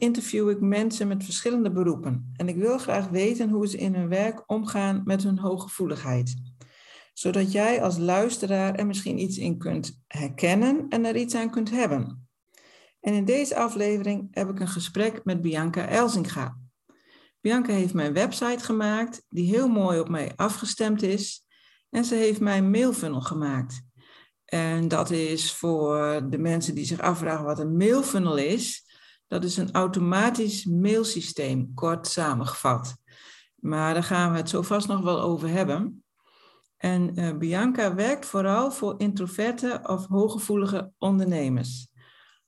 Interview ik mensen met verschillende beroepen en ik wil graag weten hoe ze in hun werk omgaan met hun hooggevoeligheid. Zodat jij als luisteraar er misschien iets in kunt herkennen en er iets aan kunt hebben. En in deze aflevering heb ik een gesprek met Bianca Elzinga. Bianca heeft mijn website gemaakt die heel mooi op mij afgestemd is en ze heeft mijn mailfunnel gemaakt. En dat is voor de mensen die zich afvragen wat een mailfunnel is, dat is een automatisch mailsysteem, kort samengevat. Maar daar gaan we het zo vast nog wel over hebben. En uh, Bianca werkt vooral voor introverte of hooggevoelige ondernemers.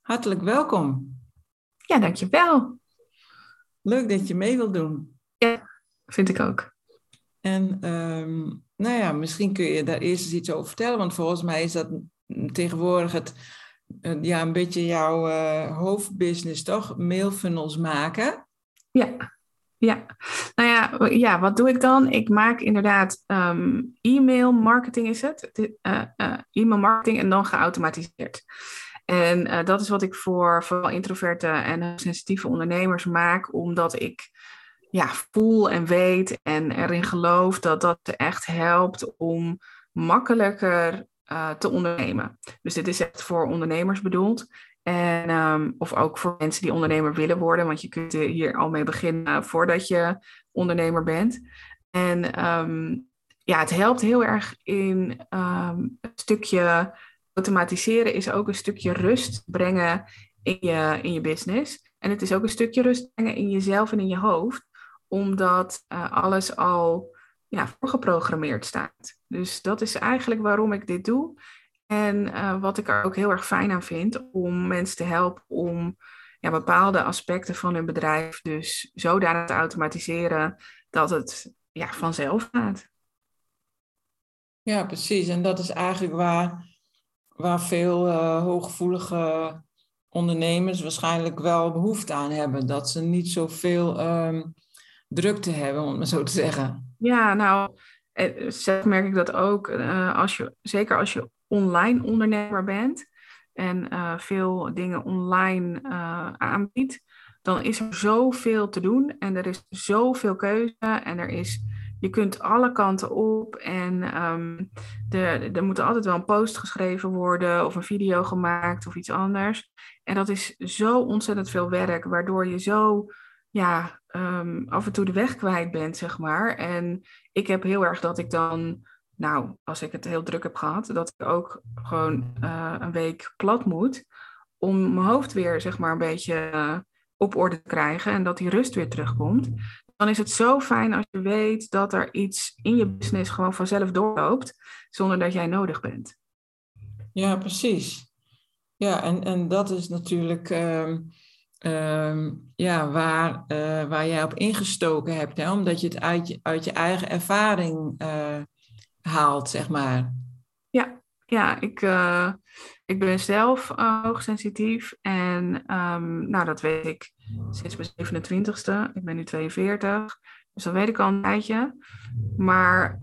Hartelijk welkom. Ja, dankjewel. Leuk dat je mee wilt doen. Ja, vind ik ook. En um, nou ja, misschien kun je daar eerst eens iets over vertellen, want volgens mij is dat tegenwoordig het ja, een beetje jouw uh, hoofdbusiness, toch? Mailfunnels maken. Ja, ja. Nou ja, ja, wat doe ik dan? Ik maak inderdaad um, e-mail marketing is het. Uh, uh, e-mail marketing en dan geautomatiseerd. En dat is wat ik voor vooral introverte en sensitieve ondernemers maak, omdat ik ja, voel en weet en erin geloof dat dat echt helpt om makkelijker uh, te ondernemen. Dus dit is echt voor ondernemers bedoeld. En, um, of ook voor mensen die ondernemer willen worden, want je kunt hier al mee beginnen voordat je ondernemer bent. En um, ja, het helpt heel erg in um, stukje automatiseren, is ook een stukje rust brengen in je, in je business. En het is ook een stukje rust brengen in jezelf en in je hoofd, omdat uh, alles al ja, voorgeprogrammeerd staat. Dus dat is eigenlijk waarom ik dit doe. En uh, wat ik er ook heel erg fijn aan vind, om mensen te helpen om ja, bepaalde aspecten van hun bedrijf dus zodanig te automatiseren dat het ja, vanzelf gaat. Ja, precies. En dat is eigenlijk waar, waar veel uh, hooggevoelige ondernemers waarschijnlijk wel behoefte aan hebben. Dat ze niet zoveel um, drukte hebben, om het maar zo te zeggen. Ja, nou, eh, zelf merk ik dat ook. Uh, als je, zeker als je online ondernemer bent en uh, veel dingen online uh, aanbiedt, dan is er zoveel te doen en er is zoveel keuze en er is, je kunt alle kanten op en um, de, er moet altijd wel een post geschreven worden of een video gemaakt of iets anders. En dat is zo ontzettend veel werk, waardoor je zo ja, um, af en toe de weg kwijt bent, zeg maar. En ik heb heel erg dat ik dan, nou, als ik het heel druk heb gehad, dat ik ook gewoon uh, een week plat moet. Om mijn hoofd weer, zeg maar, een beetje uh, op orde te krijgen en dat die rust weer terugkomt. Dan is het zo fijn als je weet dat er iets in je business gewoon vanzelf doorloopt, zonder dat jij nodig bent. Ja, precies. Ja, en, en dat is natuurlijk. Uh um, ja, waar, uh, waar jij op ingestoken hebt, hè? omdat je het uit je, uit je eigen ervaring uh, haalt, zeg maar. Ja, ja ik, uh, ik ben zelf hoogsensitief en um, nou, dat weet ik sinds mijn 27ste. Ik ben nu 42, dus dat weet ik al een tijdje. Maar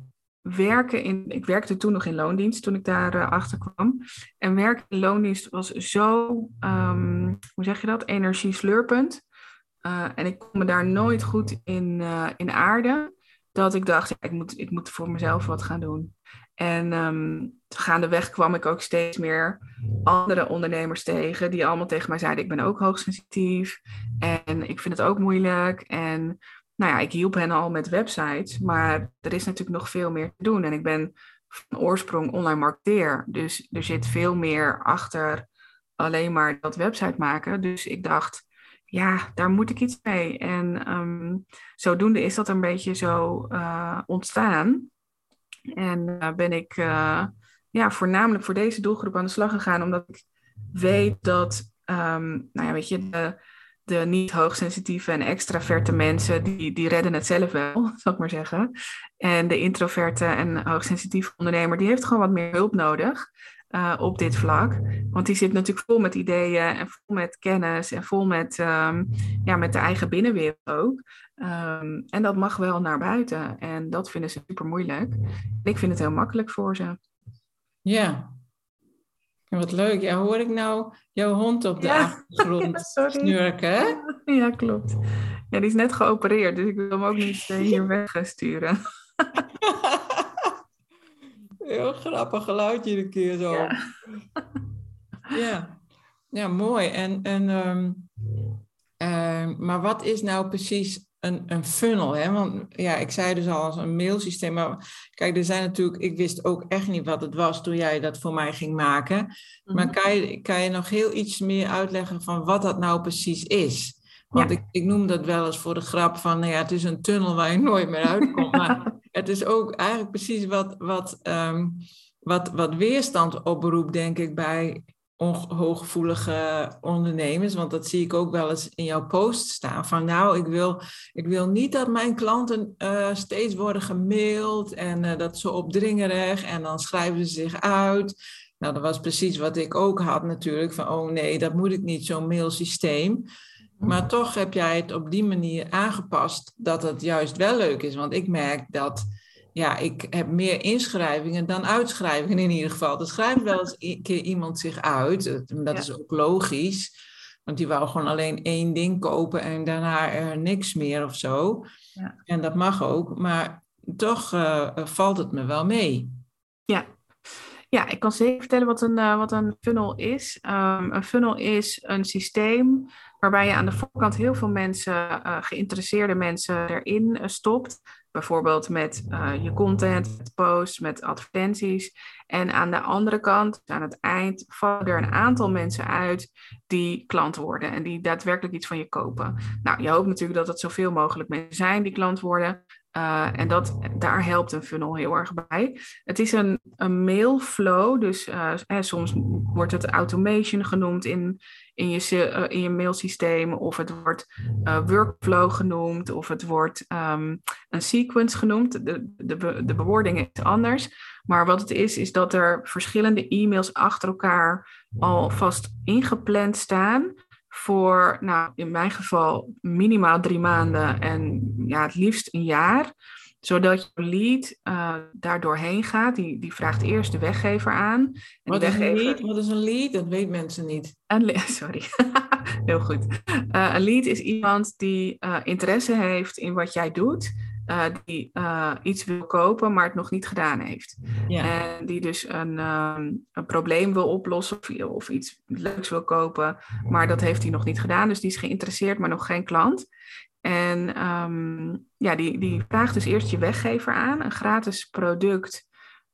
werken in. Ik werkte toen nog in loondienst toen ik daar uh, achter kwam. En werken in loondienst was zo, um, hoe zeg je dat, energieslurpend. Uh, en ik kon me daar nooit goed in, uh, in aarden. Dat ik dacht, ik, moet, ik moet voor mezelf wat gaan doen. En um, gaandeweg kwam ik ook steeds meer andere ondernemers tegen. Die allemaal tegen mij zeiden, ik ben ook hoogsensitief. En ik vind het ook moeilijk. En nou ja, ik hielp hen al met websites, maar er is natuurlijk nog veel meer te doen. En ik ben van oorsprong online marketeer. Dus er zit veel meer achter alleen maar dat website maken. Dus ik dacht, ja, daar moet ik iets mee. En um, zodoende is dat een beetje zo uh, ontstaan. En uh, ben ik uh, ja, voornamelijk voor deze doelgroep aan de slag gegaan, omdat ik weet dat, um, nou ja, weet je, de, de niet hoogsensitieve en extraverte mensen, die, die redden het zelf wel, zal ik maar zeggen. En de introverte en hoogsensitieve ondernemer, die heeft gewoon wat meer hulp nodig. Uh, op dit vlak. Want die zit natuurlijk vol met ideeën en vol met kennis en vol met, um, ja, met de eigen binnenwereld ook. Um, en dat mag wel naar buiten. En dat vinden ze super moeilijk. Ik vind het heel makkelijk voor ze. Ja. Wat leuk. Ja, hoor ik nou jouw hond op de ja. achtergrond ja, snurken? Ja, klopt. Ja, die is net geopereerd, dus ik wil hem ook niet uh, hier wegsturen. Heel grappig geluidje een keer zo. Ja, ja. ja mooi. En, en, um, uh, maar wat is nou precies een, een funnel? Hè? Want ja, ik zei dus al als een mailsysteem. Maar kijk, er zijn natuurlijk, ik wist ook echt niet wat het was toen jij dat voor mij ging maken. Maar mhm. kan je, kan je nog heel iets meer uitleggen van wat dat nou precies is? Want ik, ik noem dat wel eens voor de grap van, nou ja, het is een tunnel waar je nooit meer uitkomt. maar het is ook eigenlijk precies wat, wat, um, wat, wat weerstand oproept, denk ik, bij hooggevoelige ondernemers. Want dat zie ik ook wel eens in jouw post staan. Van nou, ik wil, ik wil niet dat mijn klanten uh, steeds worden gemaild en uh, dat ze opdringerig en dan schrijven ze zich uit. Nou, dat was precies wat ik ook had natuurlijk. Van oh nee, dat moet ik niet, zo'n mailsysteem. Maar toch heb jij het op die manier aangepast dat het juist wel leuk is. Want ik merk dat ja, ik heb meer inschrijvingen dan uitschrijvingen in ieder geval. Er schrijft wel eens een keer iemand zich uit. Dat is ook logisch. Want die wou gewoon alleen één ding kopen en daarna er niks meer of zo. Ja. En dat mag ook. Maar toch uh, valt het me wel mee. Ja. Ja, ik kan zeker vertellen wat een, uh, wat een funnel is. Um, een funnel is een systeem waarbij je aan de voorkant heel veel mensen, uh, geïnteresseerde mensen erin stopt. Bijvoorbeeld met uh, je content, met posts, met advertenties. En aan de andere kant, aan het eind, vallen er een aantal mensen uit die klant worden en die daadwerkelijk iets van je kopen. Nou, je hoopt natuurlijk dat het zoveel mogelijk mensen zijn die klant worden. Uh, en dat, daar helpt een funnel heel erg bij. Het is een, een mailflow, dus uh, soms wordt het automation genoemd in, in, je, uh, in je mailsysteem, of het wordt workflow genoemd, of het wordt um, een sequence genoemd. De, de, de bewoording is anders. Maar wat het is, is dat er verschillende e-mails achter elkaar al vast ingepland staan voor, nou, in mijn geval minimaal drie maanden en ja, het liefst een jaar. Zodat je lead uh, daar doorheen gaat. Die, die vraagt eerst de weggever aan. En Wat, is een lead? Wat is een lead? Dat weet mensen niet. Een sorry, heel goed. Uh, een lead is iemand die uh, interesse heeft in wat jij doet uh, die uh, iets wil kopen, maar het nog niet gedaan heeft. Ja. En die dus een, um, een probleem wil oplossen of, of, iets leuks wil kopen, maar dat heeft hij nog niet gedaan. Dus die is geïnteresseerd, maar nog geen klant. En um, ja, die, die vraagt dus eerst je weggever aan, een gratis product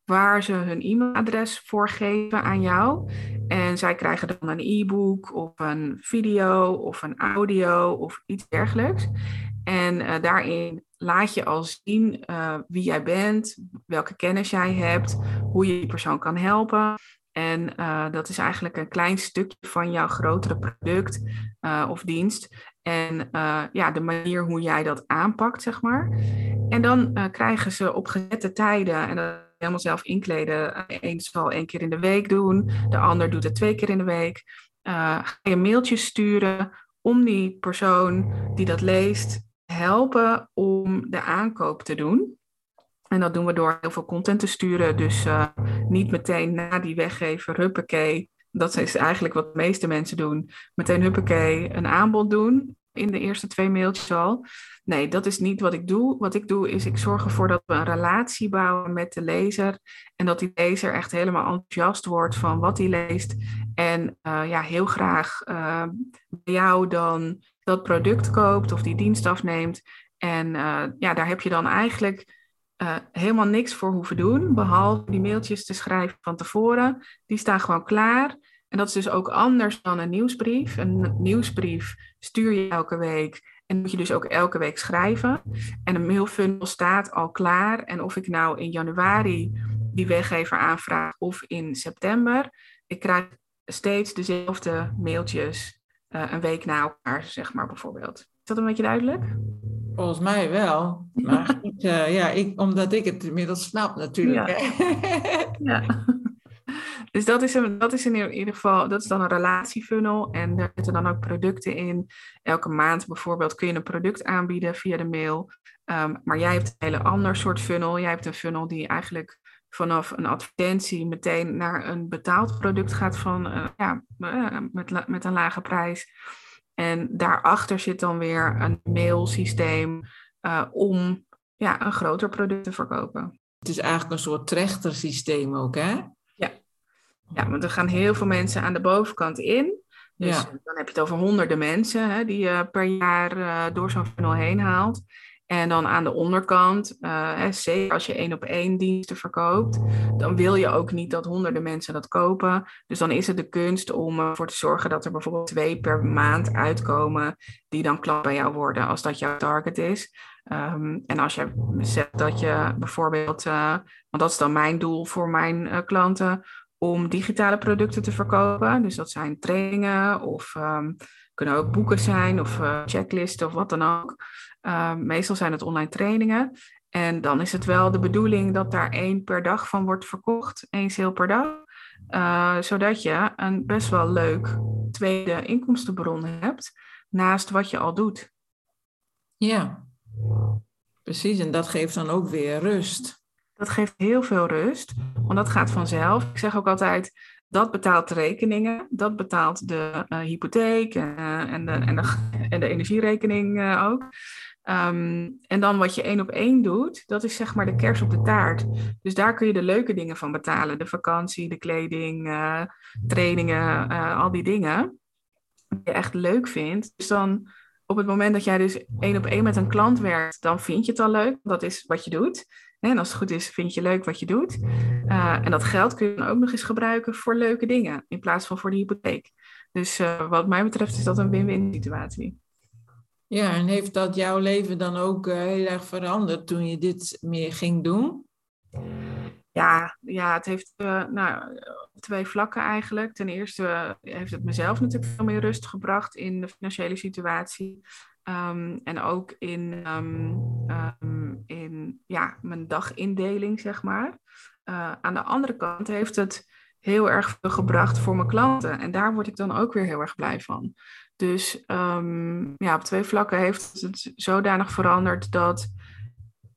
waar ze hun e-mailadres voor geven aan jou. En zij krijgen dan een e-book of een video of een audio of iets dergelijks. En uh, daarin laat je al zien uh, wie jij bent, welke kennis jij hebt, hoe je die persoon kan helpen. En uh, dat is eigenlijk een klein stukje van jouw grotere product of dienst. En ja, de manier hoe jij dat aanpakt, zeg maar. En dan krijgen ze op gezette tijden, en dat helemaal zelf inkleden. Eén zal één keer in de week doen, de ander doet het twee keer in de week. ga je mailtjes sturen om die persoon die dat leest helpen om de aankoop te doen. En dat doen we door heel veel content te sturen. Dus uh, niet meteen na die weggever, huppakee. Dat is eigenlijk wat de meeste mensen doen. Meteen huppakee een aanbod doen in de eerste twee mailtjes al. Nee, dat is niet wat ik doe. Wat ik doe is ik zorg ervoor dat we een relatie bouwen met de lezer. En dat die lezer echt helemaal enthousiast wordt van wat hij leest. En uh, ja, heel graag uh, bij jou dan dat product koopt of die dienst afneemt. En uh, ja, daar heb je dan eigenlijk helemaal niks voor hoeven doen, behalve die mailtjes te schrijven van tevoren. Die staan gewoon klaar. En dat is dus ook anders dan een nieuwsbrief. Een nieuwsbrief stuur je elke week en moet je dus ook elke week schrijven. En een mailfunnel staat al klaar. En of ik nou in januari die weggever aanvraag of in september, ik krijg steeds dezelfde mailtjes uh, een week na elkaar, zeg maar bijvoorbeeld. Is dat een beetje duidelijk? Volgens mij wel. Maar uh, ja, ik, omdat ik het inmiddels snap natuurlijk. Ja. ja. Dus dat is, dat is in ieder geval, dat is dan een relatiefunnel. En daar zitten dan ook producten in. Elke maand bijvoorbeeld kun je een product aanbieden via de mail. Um, maar jij hebt een hele ander soort funnel. Jij hebt een funnel die eigenlijk vanaf een advertentie meteen naar een betaald product gaat van uh, ja, uh, met, met een lage prijs. En daarachter zit dan weer een mailsysteem uh, om ja, een groter product te verkopen. Het is eigenlijk een soort trechtersysteem ook, hè? Ja. want er gaan heel veel mensen aan de bovenkant in. Dus dan heb je het over honderden mensen hè, die je per jaar door zo'n funnel heen haalt. En dan aan de onderkant, uh, zeker als je één op één diensten verkoopt, dan wil je ook niet dat honderden mensen dat kopen. Dus dan is het de kunst om ervoor te zorgen dat er bijvoorbeeld twee per maand uitkomen die dan klant bij jou worden, als dat jouw target is. Um, en als je zegt dat je bijvoorbeeld, uh, want dat is dan mijn doel voor mijn uh, klanten, om digitale producten te verkopen. Dus dat zijn trainingen of um, kunnen ook boeken zijn of checklisten of wat dan ook. Uh, meestal zijn het online trainingen. En dan is het wel de bedoeling dat daar één per dag van wordt verkocht, één sale per dag. Uh, zodat je een best wel leuk tweede inkomstenbron hebt naast wat je al doet. Ja, precies. En dat geeft dan ook weer rust. Dat geeft heel veel rust, want dat gaat vanzelf. Ik zeg ook altijd, dat betaalt de rekeningen, dat betaalt de uh, hypotheek uh, en, de, en, de, en de energierekening uh, ook. Um, en dan wat je één op één doet, dat is zeg maar de kers op de taart. Dus daar kun je de leuke dingen van betalen. De vakantie, de kleding, trainingen, al die dingen. Die je echt leuk vindt. Dus dan op het moment dat jij dus één op één met een klant werkt, dan vind je het al leuk. Dat is wat je doet. En als het goed is, vind je leuk wat je doet. Uh, en dat geld kun je dan ook nog eens gebruiken voor leuke dingen. In plaats van voor de hypotheek. Dus wat mij betreft is dat een win-win situatie. Ja, en heeft dat jouw leven dan ook uh, heel erg veranderd toen je dit meer ging doen? Ja, ja het heeft nou, twee vlakken eigenlijk. Ten eerste heeft het mezelf natuurlijk veel meer rust gebracht in de financiële situatie. Um, en ook in, um, um, in ja, mijn dagindeling, zeg maar. aan de andere kant heeft het heel erg veel gebracht voor mijn klanten. En daar word ik dan ook weer heel erg blij van. Dus um, ja, op twee vlakken heeft het zodanig veranderd dat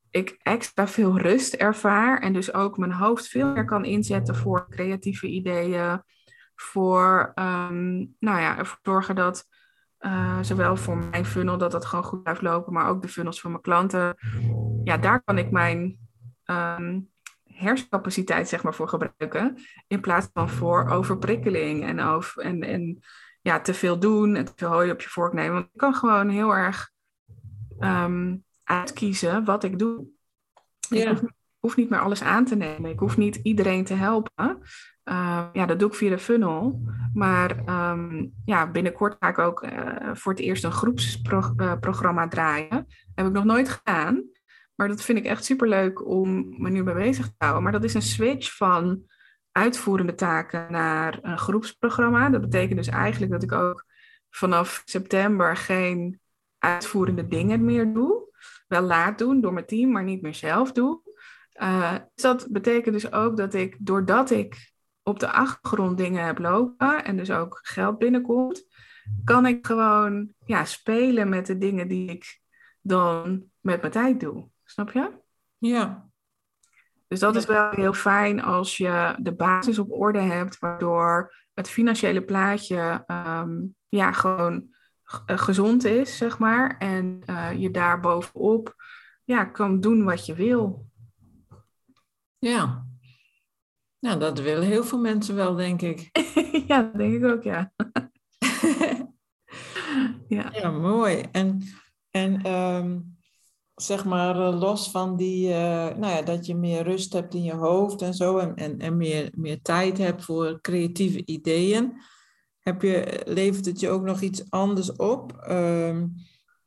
ik extra veel rust ervaar en dus ook mijn hoofd veel meer kan inzetten voor creatieve ideeën, voor um, nou ja, ervoor zorgen dat uh, zowel voor mijn funnel dat dat gewoon goed blijft lopen, maar ook de funnels van mijn klanten. Ja, daar kan ik mijn um, hersencapaciteit zeg maar voor gebruiken in plaats van voor overprikkeling en, over, en, en ja, te veel doen en te veel hooi op je vork nemen. Want ik kan gewoon heel erg um, uitkiezen wat ik doe. Ja. Ik hoef, niet meer alles aan te nemen. Ik hoef niet iedereen te helpen. Uh, ja, dat doe ik via de funnel. Maar um, ja, binnenkort ga ik ook uh, voor het eerst een groepsprogramma uh, draaien. Heb ik nog nooit gedaan. Maar dat vind ik echt superleuk om me nu mee bezig te houden. Maar dat is een switch van uitvoerende taken naar een groepsprogramma. Dat betekent dus eigenlijk dat ik ook vanaf september geen uitvoerende dingen meer doe. Wel laat doen door mijn team, maar niet meer zelf doe. Uh, dus dat betekent dus ook dat ik, doordat ik op de achtergrond dingen heb lopen en dus ook geld binnenkomt, kan ik gewoon ja, spelen met de dingen die ik dan met mijn tijd doe. Snap je? Ja, dus dat is wel heel fijn als je de basis op orde hebt, waardoor het financiële plaatje um, ja, gewoon eh, gezond is, zeg maar. En uh, je daar bovenop ja, kan doen wat je wil. Ja. Nou, dat willen heel veel mensen wel, denk ik. ja, dat denk ik ook, ja. ja. ja, mooi. En, en um, zeg maar los van die, nou ja, dat je meer rust hebt in je hoofd en zo en, en, en meer, meer tijd hebt voor creatieve ideeën, heb je, levert het je ook nog iets anders op? Ehm,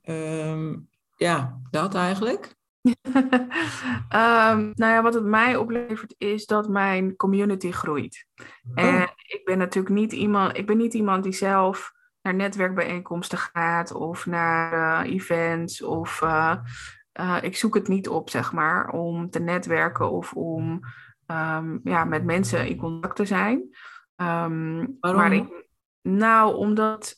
ehm, ja, dat eigenlijk. Um, nou ja, wat het mij oplevert is dat mijn community groeit. Oh. En ik ben natuurlijk niet iemand, ik ben niet iemand die zelf naar netwerkbijeenkomsten gaat of naar uh, events of uh, uh, ik zoek het niet op, zeg maar, om te netwerken of om um, ja, met mensen in contact te zijn. Um, Waarom? Maar ik, nou, omdat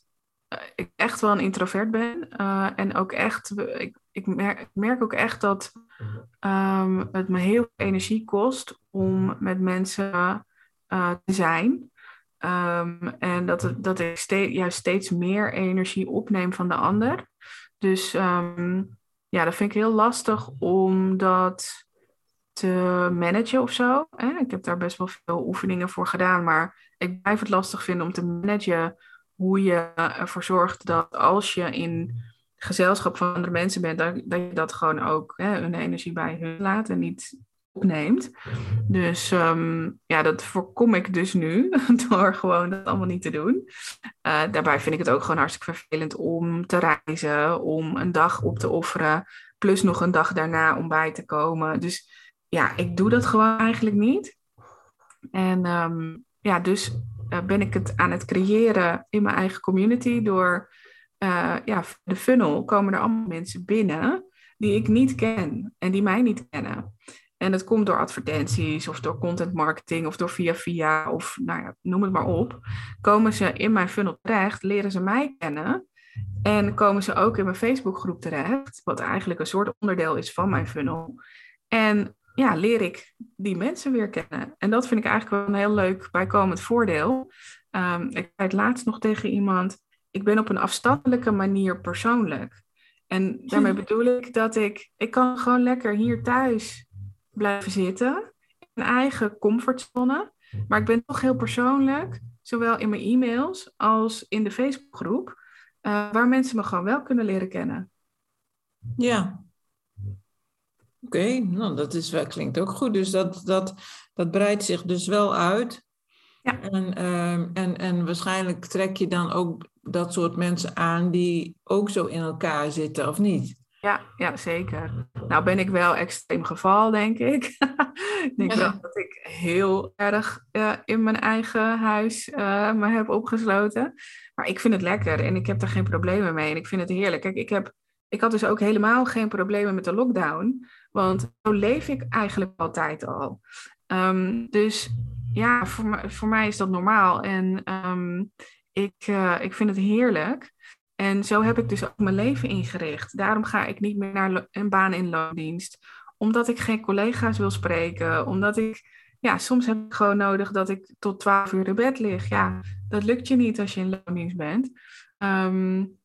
ik echt wel een introvert ben en ook echt, ik, ik, merk, ik merk ook echt dat um, het me heel veel energie kost om met mensen te zijn. Um, en dat, dat ik steeds, juist steeds meer energie opneem van de ander. Dus um, ja, dat vind ik heel lastig om dat te managen of zo. Ik heb daar best wel veel oefeningen voor gedaan, maar ik blijf het lastig vinden om te managen hoe je ervoor zorgt dat als je in gezelschap van andere mensen bent, dat, dat je dat gewoon ook hè, hun energie bij hun laat en niet opneemt. Dus ehm, ja, dat voorkom ik dus nu door gewoon dat allemaal niet te doen. Uh, daarbij vind ik het ook gewoon hartstikke vervelend om te reizen, om een dag op te offeren, plus nog een dag daarna om bij te komen. Dus ja, ik doe dat gewoon eigenlijk niet. En um, ja, dus uh, ben ik het aan het creëren in mijn eigen community door uh, ja, de funnel komen er allemaal mensen binnen die ik niet ken en die mij niet kennen. En het komt door advertenties of door content marketing of door via via of nou ja, noem het maar op. Komen ze in mijn funnel terecht, leren ze mij kennen en komen ze ook in mijn Facebookgroep terecht, wat eigenlijk een soort onderdeel is van mijn funnel. En ja, leer ik die mensen weer kennen. En dat vind ik eigenlijk wel een heel leuk bijkomend voordeel. Um, ik zei het laatst nog tegen iemand, ik ben op een afstandelijke manier persoonlijk. En daarmee bedoel ik dat ik, ik kan gewoon lekker hier thuis blijven zitten. In mijn eigen comfortzone. Maar ik ben toch heel persoonlijk, zowel in mijn e-mails als in de Facebookgroep, uh, waar mensen me gewoon wel kunnen leren kennen. Ja. Oké, nou dat is wel, klinkt ook goed. Dus dat, dat, dat breidt zich dus wel uit. Ja. En, uh, en, en waarschijnlijk trek je dan ook dat soort mensen aan die ook zo in elkaar zitten, of niet? Ja, ja, zeker. Nou ben ik wel extreem geval, denk ik. ik denk wel dat ik heel erg uh, in mijn eigen huis uh, me heb opgesloten. Maar ik vind het lekker en ik heb er geen problemen mee. En ik vind het heerlijk. Kijk, ik, heb, ik had dus ook helemaal geen problemen met de lockdown. Want zo leef ik eigenlijk altijd al. Um, dus ja, voor, voor mij is dat normaal. En um, ik, uh, ik vind het heerlijk. En zo heb ik dus ook mijn leven ingericht. Daarom ga ik niet meer naar een baan in loondienst. Omdat ik geen collega's wil spreken. Omdat ik, ja, soms heb ik gewoon nodig dat ik tot twaalf uur in bed lig. Ja, dat lukt je niet als je in loondienst bent. Um,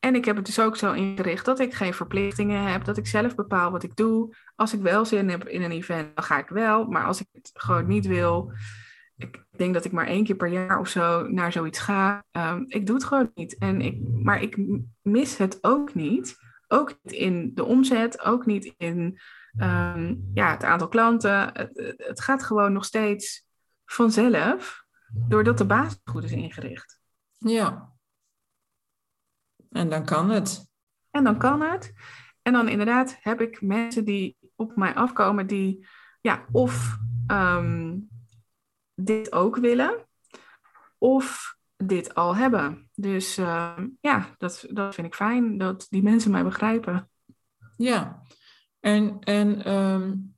en ik heb het dus ook zo ingericht dat ik geen verplichtingen heb, dat ik zelf bepaal wat ik doe. Als ik wel zin heb in een event, dan ga ik wel. Maar als ik het gewoon niet wil, ik denk dat ik maar één keer per jaar of zo naar zoiets ga. Um, ik doe het gewoon niet. En ik, maar ik mis het ook niet. Ook niet in de omzet, ook niet in um, ja, het aantal klanten. Het, het, gaat gewoon nog steeds vanzelf, doordat de basis goed is ingericht. Ja. En dan kan het. En dan kan het. En dan inderdaad heb ik mensen die op mij afkomen die ja, of um, dit ook willen of dit al hebben. Dus uh, ja, dat, dat vind ik fijn, dat die mensen mij begrijpen. Ja, en, en um,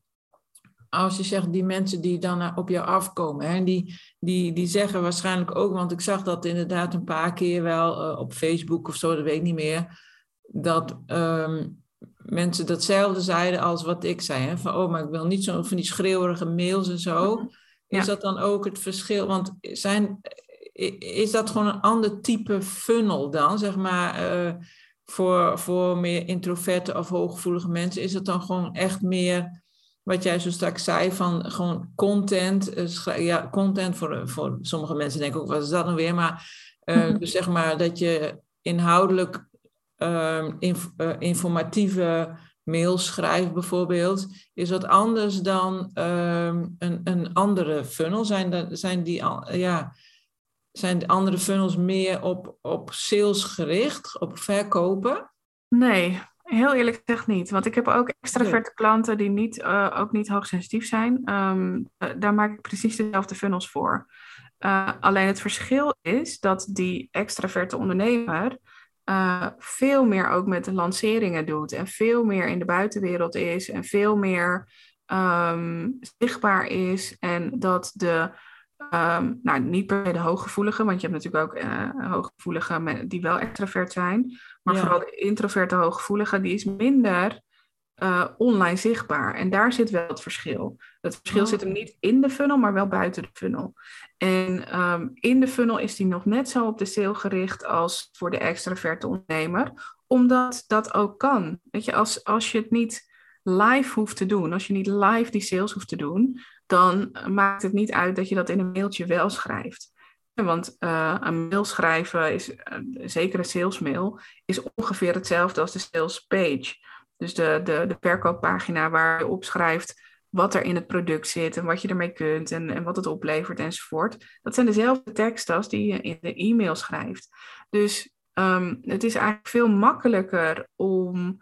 als je zegt die mensen die dan op jou afkomen, hè, die, die, die zeggen waarschijnlijk ook, want ik zag dat inderdaad een paar keer wel uh, op Facebook of zo, dat weet ik niet meer, dat um, mensen datzelfde zeiden als wat ik zei. Hè, van, oh, maar ik wil niet zo van die schreeuwerige mails en zo. Mhm. Is dat dan ook het verschil? Want zijn, is dat gewoon een ander type funnel dan, zeg maar, uh, voor, voor meer introverte of hooggevoelige mensen? Is het dan gewoon echt meer, wat jij zo straks zei, van gewoon content? Uh, ja, content voor, voor sommige mensen denken ook, wat is dat nou weer? Maar uh, dus zeg maar dat je inhoudelijk ehm, inf, informatieve mails schrijft bijvoorbeeld, is dat anders dan ehm, een, een andere funnel? Zijn, de, zijn, die, ja, zijn de andere funnels meer op, op sales gericht, op verkopen? Nee, heel eerlijk gezegd niet. Want ik heb ook extraverte klanten die niet, uh, ook niet hoogsensitief zijn. Um, daar maak ik precies dezelfde funnels voor. Uh, alleen het verschil is dat die extraverte ondernemer uh, veel meer ook met de lanceringen doet en veel meer in de buitenwereld is en veel meer um, zichtbaar is en dat de, um, nou niet per se de hooggevoelige, want je hebt natuurlijk ook uh, hooggevoeligen die wel extravert zijn, maar vooral de introverte hooggevoelige, die is minder uh, online zichtbaar. En daar zit wel het verschil. Het verschil zit hem oh. niet in de funnel, maar wel buiten de funnel. En um, in de funnel is die nog net zo op de sale gericht als voor de extraverte ondernemer, omdat dat ook kan. Weet je, als, als je het niet live hoeft te doen, als je niet live die sales hoeft te doen, dan maakt het niet uit dat je dat in een mailtje wel schrijft. Want uh, een mail schrijven, is, uh, zeker een salesmail, is ongeveer hetzelfde als de sales page. Dus de, de, de verkooppagina waar je opschrijft wat er in het product zit en wat je ermee kunt en, en wat het oplevert enzovoort. Dat zijn dezelfde teksten als die je in de e-mail schrijft. Dus um, het is eigenlijk veel makkelijker om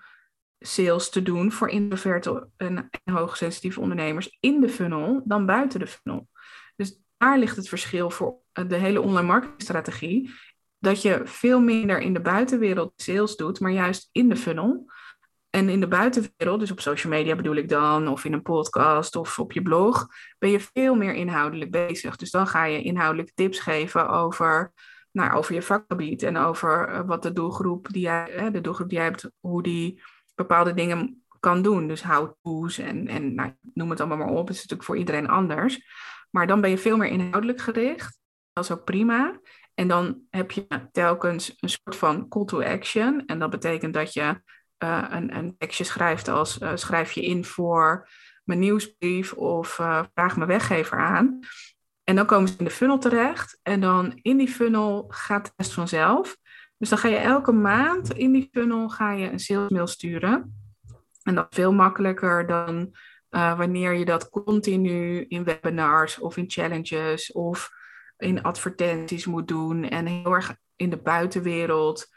sales te doen voor introverte en, en hoogsensitieve ondernemers in de funnel dan buiten de funnel. Dus daar ligt het verschil voor de hele online marketingstrategie. Dat je veel minder in de buitenwereld sales doet, maar juist in de funnel. En in de buitenwereld, dus op social media bedoel ik dan, of in een podcast of op je blog, ben je veel meer inhoudelijk bezig. Dus dan ga je inhoudelijk tips geven over, nou, over je vakgebied en over eh, wat de doelgroep die jij, de doelgroep die jij hebt, hoe die bepaalde dingen kan doen. Dus how-to's en, en nou, noem het allemaal maar op. Het is natuurlijk voor iedereen anders. Maar dan ben je veel meer inhoudelijk gericht. Dat is ook prima. En dan heb je telkens een soort van call to action. En dat betekent dat je uh, een, tekstje schrijft als uh, schrijf je in voor mijn nieuwsbrief of uh, vraag mijn weggever aan. En dan komen ze in de funnel terecht en dan in die funnel gaat het vanzelf. Dus dan ga je elke maand in die funnel ga je een salesmail sturen. En dat veel makkelijker dan wanneer je dat continu in webinars of in challenges of in advertenties moet doen en heel erg in de buitenwereld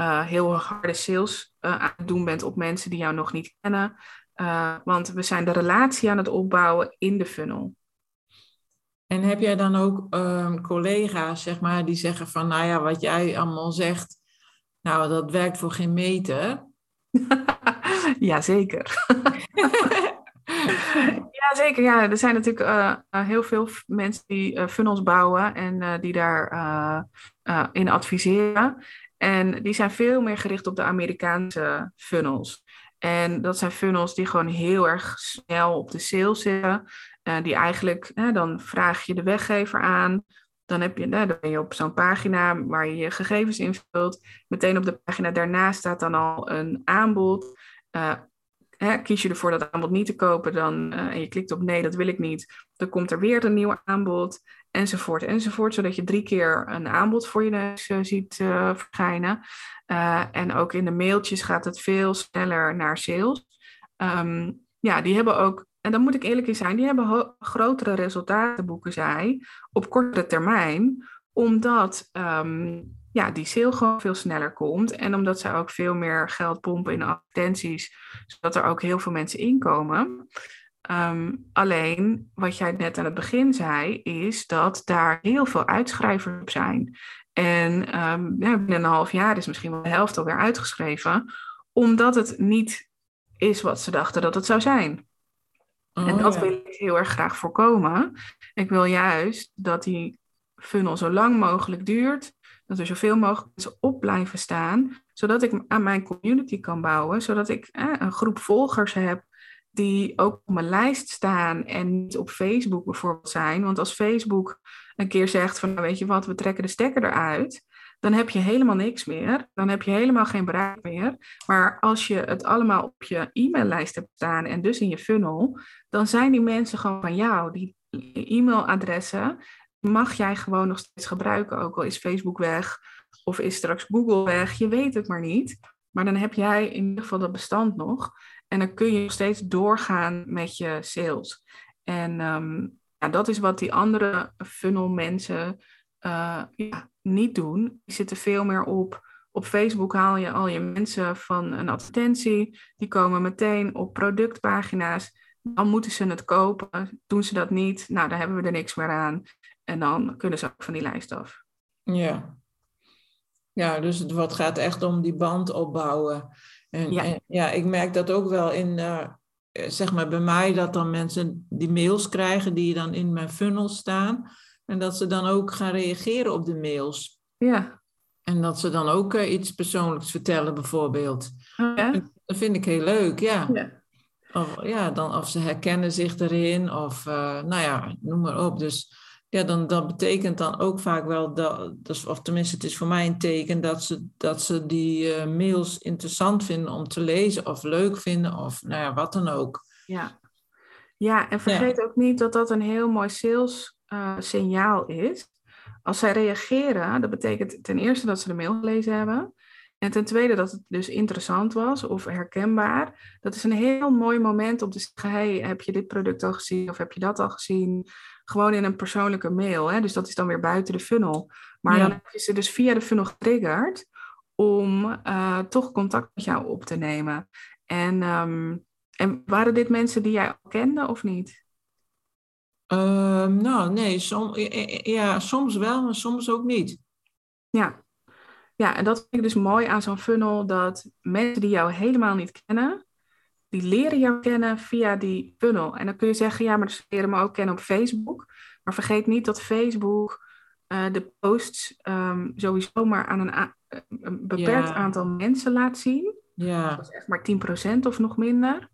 uh, heel harde sales uh, aan het doen bent op mensen die jou nog niet kennen. Uh, want we zijn de relatie aan het opbouwen in de funnel. En heb jij dan ook um, collega's, zeg maar, die zeggen van, nou ja, wat jij allemaal zegt, nou, dat werkt voor geen meter. Jazeker. ja, zeker. Ja, er zijn natuurlijk uh, heel veel mensen die uh, funnels bouwen en uh, die daar in adviseren. En die zijn veel meer gericht op de Amerikaanse funnels. En dat zijn funnels die gewoon heel erg snel op de sale zitten. Uh, die eigenlijk, dan vraag je de weggever aan. Dan, heb je, dan ben je op zo'n pagina waar je je gegevens invult. Meteen op de pagina daarna staat dan al een aanbod. Uh, hè, kies je ervoor dat aanbod niet te kopen dan, uh, en je klikt op nee, dat wil ik niet. Dan komt er weer een nieuw aanbod enzovoort, enzovoort. Zodat je drie keer een aanbod voor je neus uh, ziet uh, verschijnen. Uh, en ook in de mailtjes gaat het veel sneller naar sales. Um, ja, die hebben ook, en dan moet ik eerlijk in zijn, die hebben grotere resultaten, boeken zij, op kortere termijn. Omdat um, ja, die sale gewoon veel sneller komt. En omdat zij ook veel meer geld pompen in advertenties, zodat er ook heel veel mensen inkomen. Um, alleen, wat jij net aan het begin zei, is dat daar heel veel uitschrijvers op zijn. En um, ja, binnen een half jaar is misschien wel de helft alweer uitgeschreven, omdat het niet is wat ze dachten dat het zou zijn. en oh, dat wil ik heel erg graag voorkomen. Ik wil juist dat die funnel zo lang mogelijk duurt, dat er zoveel mogelijk mensen op blijven staan, zodat ik aan mijn community kan bouwen, zodat ik eh, een groep volgers heb die ook op mijn lijst staan en niet op Facebook bijvoorbeeld zijn. Want als Facebook een keer zegt van, nou weet je wat, we trekken de stekker eruit, dan heb je helemaal niks meer. Dan heb je helemaal geen bereik meer. Maar als je het allemaal op je e-maillijst hebt staan en dus in je funnel, dan zijn die mensen gewoon van jou. Die e-mailadressen mag jij gewoon nog steeds gebruiken, ook al is Facebook weg of is straks Google weg, je weet het maar niet. maar dan heb jij in ieder geval dat bestand nog. En dan kun je nog steeds doorgaan met je sales. En um, ja, dat is wat die andere funnel mensen uh, ja, niet doen. Die zitten veel meer op. Op Facebook haal je al je mensen van een advertentie. Die komen meteen op productpagina's. Dan moeten ze het kopen. Doen ze dat niet, nou, dan hebben we er niks meer aan. En dan kunnen ze ook van die lijst af. Ja. Ja, dus wat gaat echt om die band opbouwen. En ja, ja ik merk dat ook wel in, uh, zeg maar bij mij, dat dan mensen die mails krijgen die dan in mijn funnel staan. En dat ze dan ook gaan reageren op de mails. Ja. En dat ze dan ook uh, iets persoonlijks vertellen, bijvoorbeeld. Oh, ja? Dat vind ik heel leuk, ja. ja. Of, ja, dan, of ze herkennen zich erin, of uh, nou ja, noem maar op. Dus ja, dan, dat betekent dan ook vaak wel, dat, of tenminste het is voor mij een teken, dat ze, dat ze die uh, mails interessant vinden om te lezen, of leuk vinden, of nou ja, wat dan ook. Ja, ja en vergeet ja. ook niet dat dat een heel mooi sales uh, signaal is. Als zij reageren, dat betekent ten eerste dat ze de mail gelezen hebben. En ten tweede dat het dus interessant was of herkenbaar. Dat is een heel mooi moment om te zeggen: hey, heb je dit product al gezien of heb je dat al gezien? Gewoon in een persoonlijke mail. Hè? Dus dat is dan weer buiten de funnel. Maar ja. dan heb je ze dus via de funnel getriggerd om uh, toch contact met jou op te nemen. En, um, en waren dit mensen die jij al kende of niet? Uh, nou, nee, som, ja, soms wel, maar soms ook niet. Ja. ja, en dat vind ik dus mooi aan zo'n funnel, dat mensen die jou helemaal niet kennen, die leren jou kennen via die funnel. En dan kun je zeggen, ja, maar ze leren me ook kennen op Facebook. Maar vergeet niet dat Facebook uh, de posts um, sowieso maar aan een, een beperkt ja. aantal mensen laat zien. Ja. Dat is echt maar 10% of nog minder.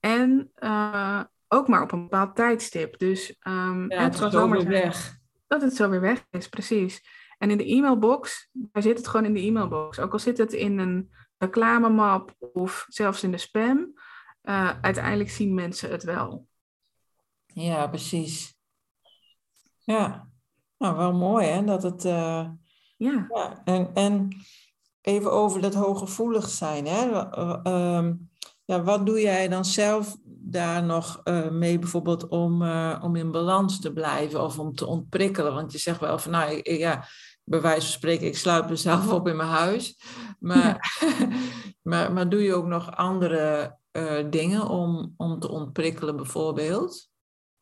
En uh, ook maar op een bepaald tijdstip. Dus um, ja, het kan zomaar weer weg. Dat het zo weer weg is, precies. En in de e-mailbox, daar zit het gewoon in de e-mailbox. Ook al zit het in een reclamemap of zelfs in de spam, uh, uiteindelijk zien mensen het wel. Ja, precies. Ja, nou wel mooi hè, dat het... Uh, ja. ja. En, en even over dat hooggevoelig zijn. Hè? Uh, ja, wat doe jij dan zelf daar nog uh, mee bijvoorbeeld om, uh, om in balans te blijven of om te ontprikkelen? Want je zegt wel van, nou ja, bij wijze van spreken, ik sluit mezelf op in mijn huis. Maar, ja. maar, maar doe je ook nog andere uh, dingen om, om te ontprikkelen bijvoorbeeld?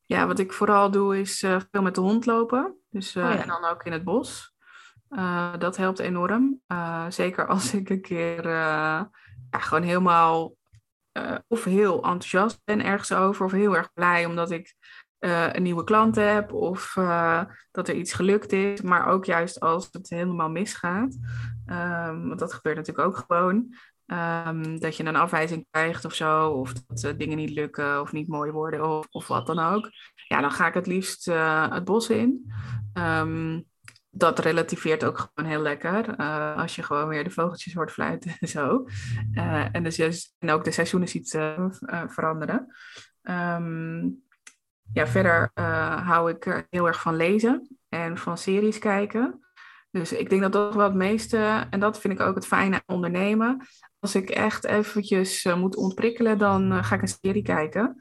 Ja, wat ik vooral doe is veel met de hond lopen. Dus, oh, ja. En dan ook in het bos. dat helpt enorm. zeker als ik een keer ja, gewoon helemaal of heel enthousiast ben ergens over, of heel erg blij omdat ik uh, een nieuwe klant heb, of uh, dat er iets gelukt is, maar ook juist als het helemaal misgaat. Um, want dat gebeurt natuurlijk ook gewoon. Um, dat je een afwijzing krijgt of zo, of dat dingen niet lukken of niet mooi worden, of, wat dan ook. Ja, dan ga ik het liefst het bos in. Um, dat relativeert ook gewoon heel lekker. Als je gewoon weer de vogeltjes hoort fluiten en zo. En, dus, en ook de seizoenen ziet veranderen. Ja, verder hou ik heel erg van lezen en van series kijken. Dus ik denk dat dat wel het meeste, en dat vind ik ook het fijne aan ondernemen. Als ik echt eventjes moet ontprikkelen, dan ga ik een serie kijken.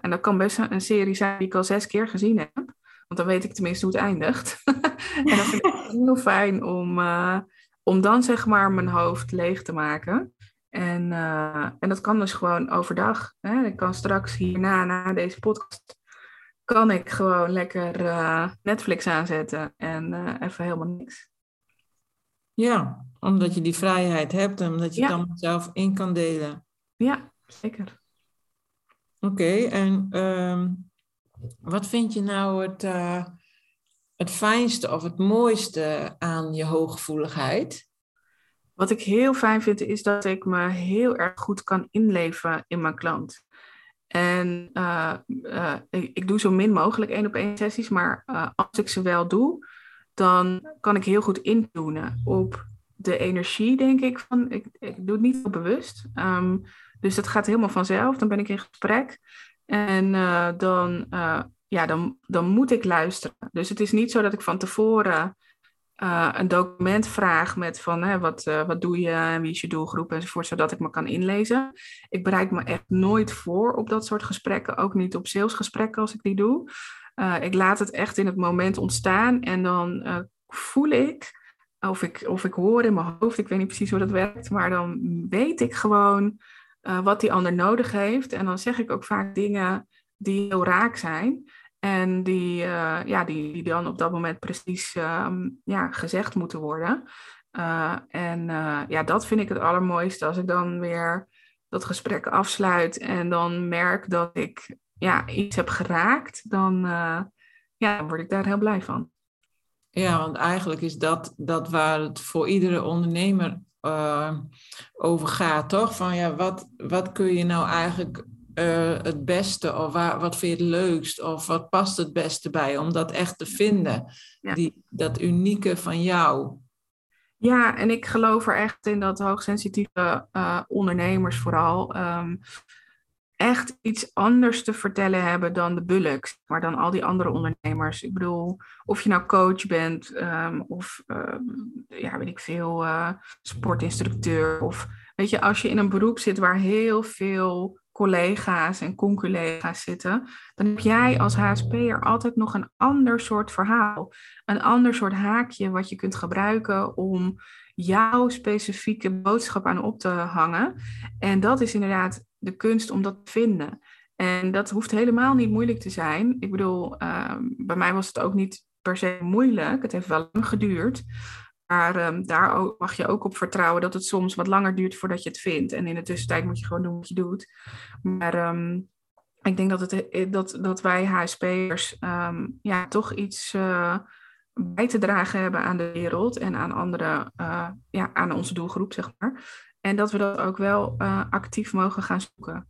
en dat kan best een serie zijn die ik al zes keer gezien heb. Want dan weet ik tenminste hoe het eindigt. en dan vind ik heel fijn om, om dan zeg maar mijn hoofd leeg te maken. En, en dat kan dus gewoon overdag. Hè? Ik kan straks hierna, na deze podcast, kan ik gewoon lekker uh, Netflix aanzetten en even helemaal niks. Ja, omdat je die vrijheid hebt en omdat je ja. het dan zelf in kan delen. Ja, zeker. Oké, okay, en um, wat vind je nou het, uh, het fijnste of het mooiste aan je hooggevoeligheid? Wat ik heel fijn vind is dat ik me heel erg goed kan inleven in mijn klant. En uh, uh, ik, doe zo min mogelijk één op één sessies, maar als ik ze wel doe, dan kan ik heel goed intunen op de energie, denk ik. Van, ik, doe het niet heel bewust. Um, dus dat gaat helemaal vanzelf. Dan ben ik in gesprek. En dan, ja, dan, dan moet ik luisteren. Dus het is niet zo dat ik van tevoren uh, een document vraag met van hè, wat, uh, wat doe je wie is je doelgroep enzovoort, zodat ik me kan inlezen. Ik bereid me echt nooit voor op dat soort gesprekken, ook niet op salesgesprekken als ik die doe. Uh, ik laat het echt in het moment ontstaan en dan voel ik of, ik, of ik hoor in mijn hoofd, ik weet niet precies hoe dat werkt, maar dan weet ik gewoon wat die ander nodig heeft. En dan zeg ik ook vaak dingen die heel raak zijn. En die, uh, ja, die, die dan op dat moment precies uh, ja, gezegd moeten worden. Uh, en eh, ja, dat vind ik het allermooiste. Als ik dan weer dat gesprek afsluit en dan merk dat ik ja, iets heb geraakt, dan, ja, word ik daar heel blij van. Ja, want eigenlijk is dat, dat waar het voor iedere ondernemer over gaat, toch? Van ja, wat, wat kun je nou eigenlijk uh, het beste of waar, wat vind je het leukst of wat past het beste bij om dat echt te vinden, die, dat unieke van jou. Ja, en ik geloof er echt in dat hoogsensitieve uh, ondernemers vooral um, echt iets anders te vertellen hebben dan de bullocks, maar dan al die andere ondernemers. Ik bedoel, of je nou coach bent um, of um, ja, weet ik veel, uh, sportinstructeur of weet je, als je in een beroep zit waar heel veel collega's en conculega's zitten, dan heb jij als HSP'er altijd nog een ander soort verhaal. Een ander soort haakje wat je kunt gebruiken om jouw specifieke boodschap aan op te hangen. En dat is inderdaad de kunst om dat te vinden. En dat hoeft helemaal niet moeilijk te zijn. Ik bedoel, ehm, bij mij was het ook niet per se moeilijk. Het heeft wel lang geduurd. Maar um, daar mag je ook op vertrouwen dat het soms wat langer duurt voordat je het vindt. En in de tussentijd moet je gewoon doen wat je doet. Maar um, ik denk dat, het, eh, dat, dat wij HSP'ers um, ja, toch iets uh, bij te dragen hebben aan de wereld en aan andere, uh, ja, aan onze doelgroep, zeg maar. En dat we dat ook wel uh, actief mogen gaan zoeken.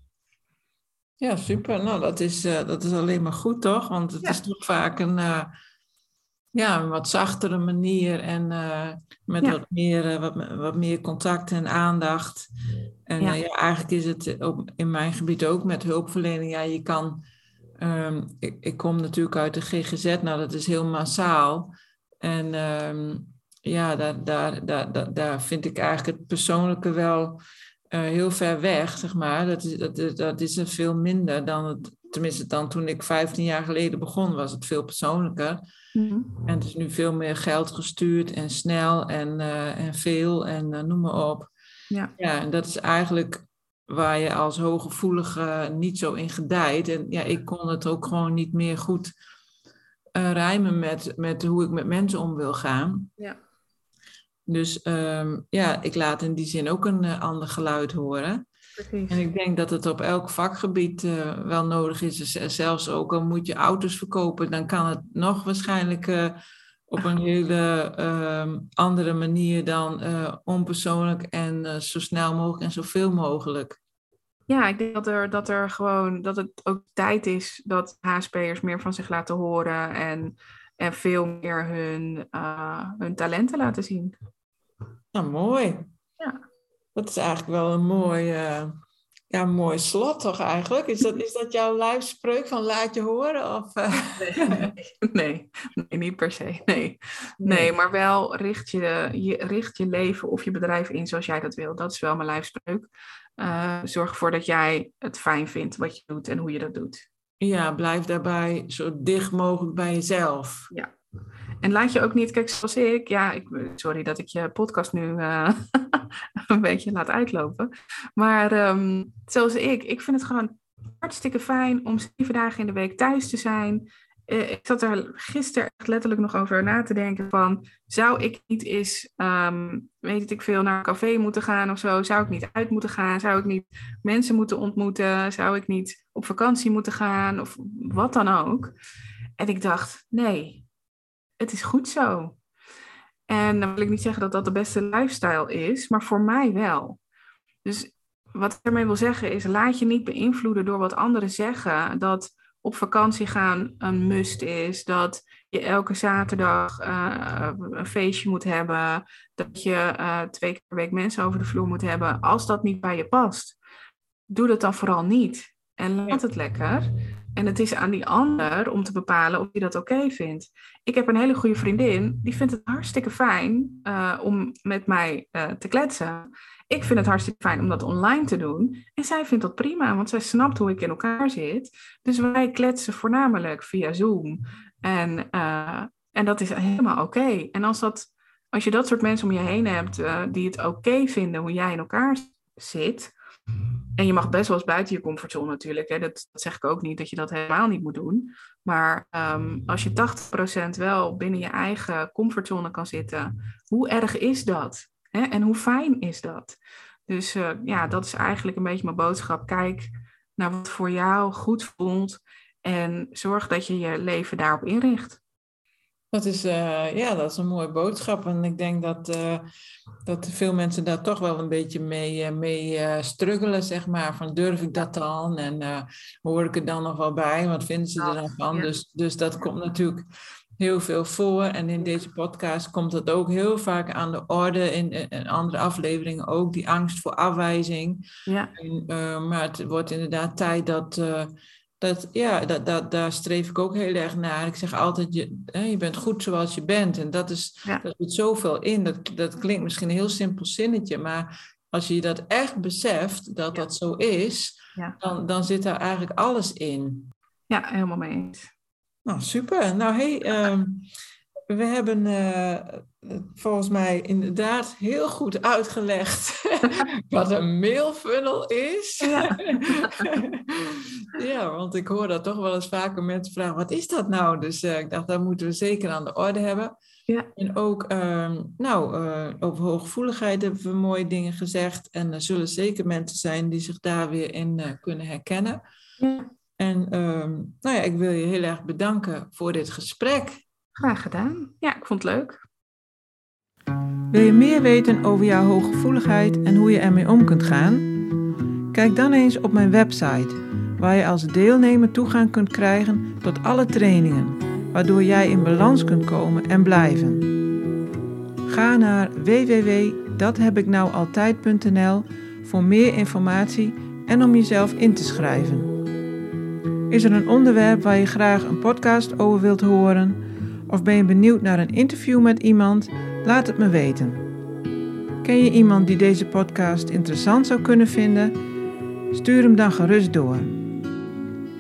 Ja, super. Nou, dat is, dat is alleen maar goed, toch? Want het ja. is toch vaak een ja, een wat zachtere manier en uh, met ja. wat, meer, uh, wat, wat meer contact en aandacht. En ja. Uh, ja eigenlijk is het ook in mijn gebied ook met hulpverlening. Ja, je kan. Um, ik, ik kom natuurlijk uit de GGZ, nou dat is heel massaal. En um, ja, daar, daar, daar, daar vind ik eigenlijk het persoonlijke wel heel ver weg, zeg maar. Dat is, dat, dat is er veel minder dan het, tenminste dan toen ik 15 jaar geleden begon, was het veel persoonlijker. Mhm. En het is nu veel meer geld gestuurd en snel en, uh, en veel en uh, noem maar op. Ja. ja, en dat is eigenlijk waar je als hooggevoelige niet zo in gedijt. En ja, ik kon het ook gewoon niet meer goed uh, rijmen met, met hoe ik met mensen om wil gaan. Ja. Dus um, ja, ik laat in die zin ook een ander geluid horen. Precies. En ik denk dat het op elk vakgebied uh, wel nodig is. Dus zelfs ook al moet je auto's verkopen, dan kan het nog waarschijnlijk uh, op een hele uh, andere manier dan eh, onpersoonlijk en zo snel mogelijk en zoveel mogelijk. Ja, ik denk dat er, dat er gewoon dat het ook tijd is dat HSP'ers meer van zich laten horen en, en veel meer hun, hun talenten laten zien. Nou, mooi. Ja. Dat is eigenlijk wel een mooi, uh, ja, mooi slot toch eigenlijk? Is dat, is dat jouw lijfspreuk van laat je horen? Of, uh... nee, nee, nee, niet per se. Nee. nee. nee, maar wel richt je, je, richt je leven of je bedrijf in zoals jij dat wil. Dat is wel mijn lijfspreuk. Uh, zorg ervoor dat jij het fijn vindt wat je doet en hoe je dat doet. Ja, blijf daarbij zo dicht mogelijk bij jezelf. Ja, en laat je ook niet, kijk, zoals ik, ja, ik, sorry dat ik je podcast nu uh, een beetje laat uitlopen. Maar um, zoals ik, ik vind het gewoon hartstikke fijn om zeven dagen in de week thuis te zijn. Uh, ik zat er gisteren echt letterlijk nog over na te denken van, zou ik niet eens, um, weet ik veel, naar een café moeten gaan of zo? Zou ik niet uit moeten gaan? Zou ik niet mensen moeten ontmoeten? Zou ik niet op vakantie moeten gaan? Of wat dan ook? En ik dacht, nee, het is goed zo. En dan wil ik niet zeggen dat dat de beste lifestyle is, maar voor mij wel. Dus wat ik ermee wil zeggen is, laat je niet beïnvloeden door wat anderen zeggen. Dat op vakantie gaan een must is, dat je elke zaterdag uh, een feestje moet hebben, dat je uh, twee keer per week mensen over de vloer moet hebben. Als dat niet bij je past, doe dat dan vooral niet. En laat het lekker. En het is aan die ander om te bepalen of je dat oké vindt. Ik heb een hele goede vriendin, die vindt het hartstikke fijn uh, om met mij uh, te kletsen. Ik vind het hartstikke fijn om dat online te doen. En zij vindt dat prima, want zij snapt hoe ik in elkaar zit. Dus wij kletsen voornamelijk via Zoom. En, uh, en dat is helemaal oké. En als, dat, als je dat soort mensen om je heen hebt die het oké vinden hoe jij in elkaar zit, en je mag best wel eens buiten je comfortzone natuurlijk. Hè. Dat, dat, zeg ik ook niet, dat je dat helemaal niet moet doen. Maar um, als je 80% wel binnen je eigen comfortzone kan zitten, hoe erg is dat? Hè? En hoe fijn is dat? Dus uh, ja, dat is eigenlijk een beetje mijn boodschap. Kijk naar wat voor jou goed voelt en zorg dat je je leven daarop inricht. Dat is, uh, ja, dat is een mooie boodschap. En ik denk dat, uh, dat veel mensen daar toch wel een beetje mee, uh, mee struggelen, zeg maar. Van durf ik dat dan? En hoor ik er dan nog wel bij? Wat vinden ze er dan van? Ja. Dus, dus dat komt natuurlijk heel veel voor. En in deze podcast komt dat ook heel vaak aan de orde. In, in andere afleveringen ook, die angst voor afwijzing. Ja. En, maar het wordt inderdaad tijd dat dat, ja, dat, dat, daar streef ik ook heel erg naar. Ik zeg altijd, je, hè, je bent goed zoals je bent. En dat, is, ja. dat zit zoveel in. Dat, dat klinkt misschien een heel simpel zinnetje, maar als je dat echt beseft, dat ja. dat zo is, ja. dan, dan zit daar eigenlijk alles in. Ja, helemaal mee eens. Nou, super. Nou, hey, um, we hebben uh, volgens mij inderdaad heel goed uitgelegd wat een mailfunnel is. Ja. ja. want ik hoor dat toch wel eens vaker mensen vragen, wat is dat nou? Dus uh, ik dacht, dat moeten we zeker aan de orde hebben. Ja. En ook, uh, nou, over hooggevoeligheid hebben we mooie dingen gezegd. En er zullen zeker mensen zijn die zich daar weer in kunnen herkennen. Ja. En ehm, nou ja, ik wil je heel erg bedanken voor dit gesprek. Graag gedaan. Ja, ik vond het leuk. Wil je meer weten over jouw hooggevoeligheid en hoe je ermee om kunt gaan? Kijk dan eens op mijn website, waar je als deelnemer toegang kunt krijgen tot alle trainingen, waardoor jij in balans kunt komen en blijven. Ga naar www.dathebiknoualtijd.nl voor meer informatie en om jezelf in te schrijven. Is er een onderwerp waar je graag een podcast over wilt horen? Of ben je benieuwd naar een interview met iemand? Laat het me weten. Ken je iemand die deze podcast interessant zou kunnen vinden? Stuur hem dan gerust door.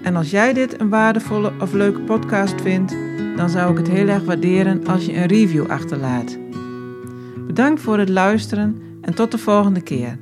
En als jij dit een waardevolle of leuke podcast vindt, dan zou ik het heel erg waarderen als je een review achterlaat. Bedankt voor het luisteren en tot de volgende keer.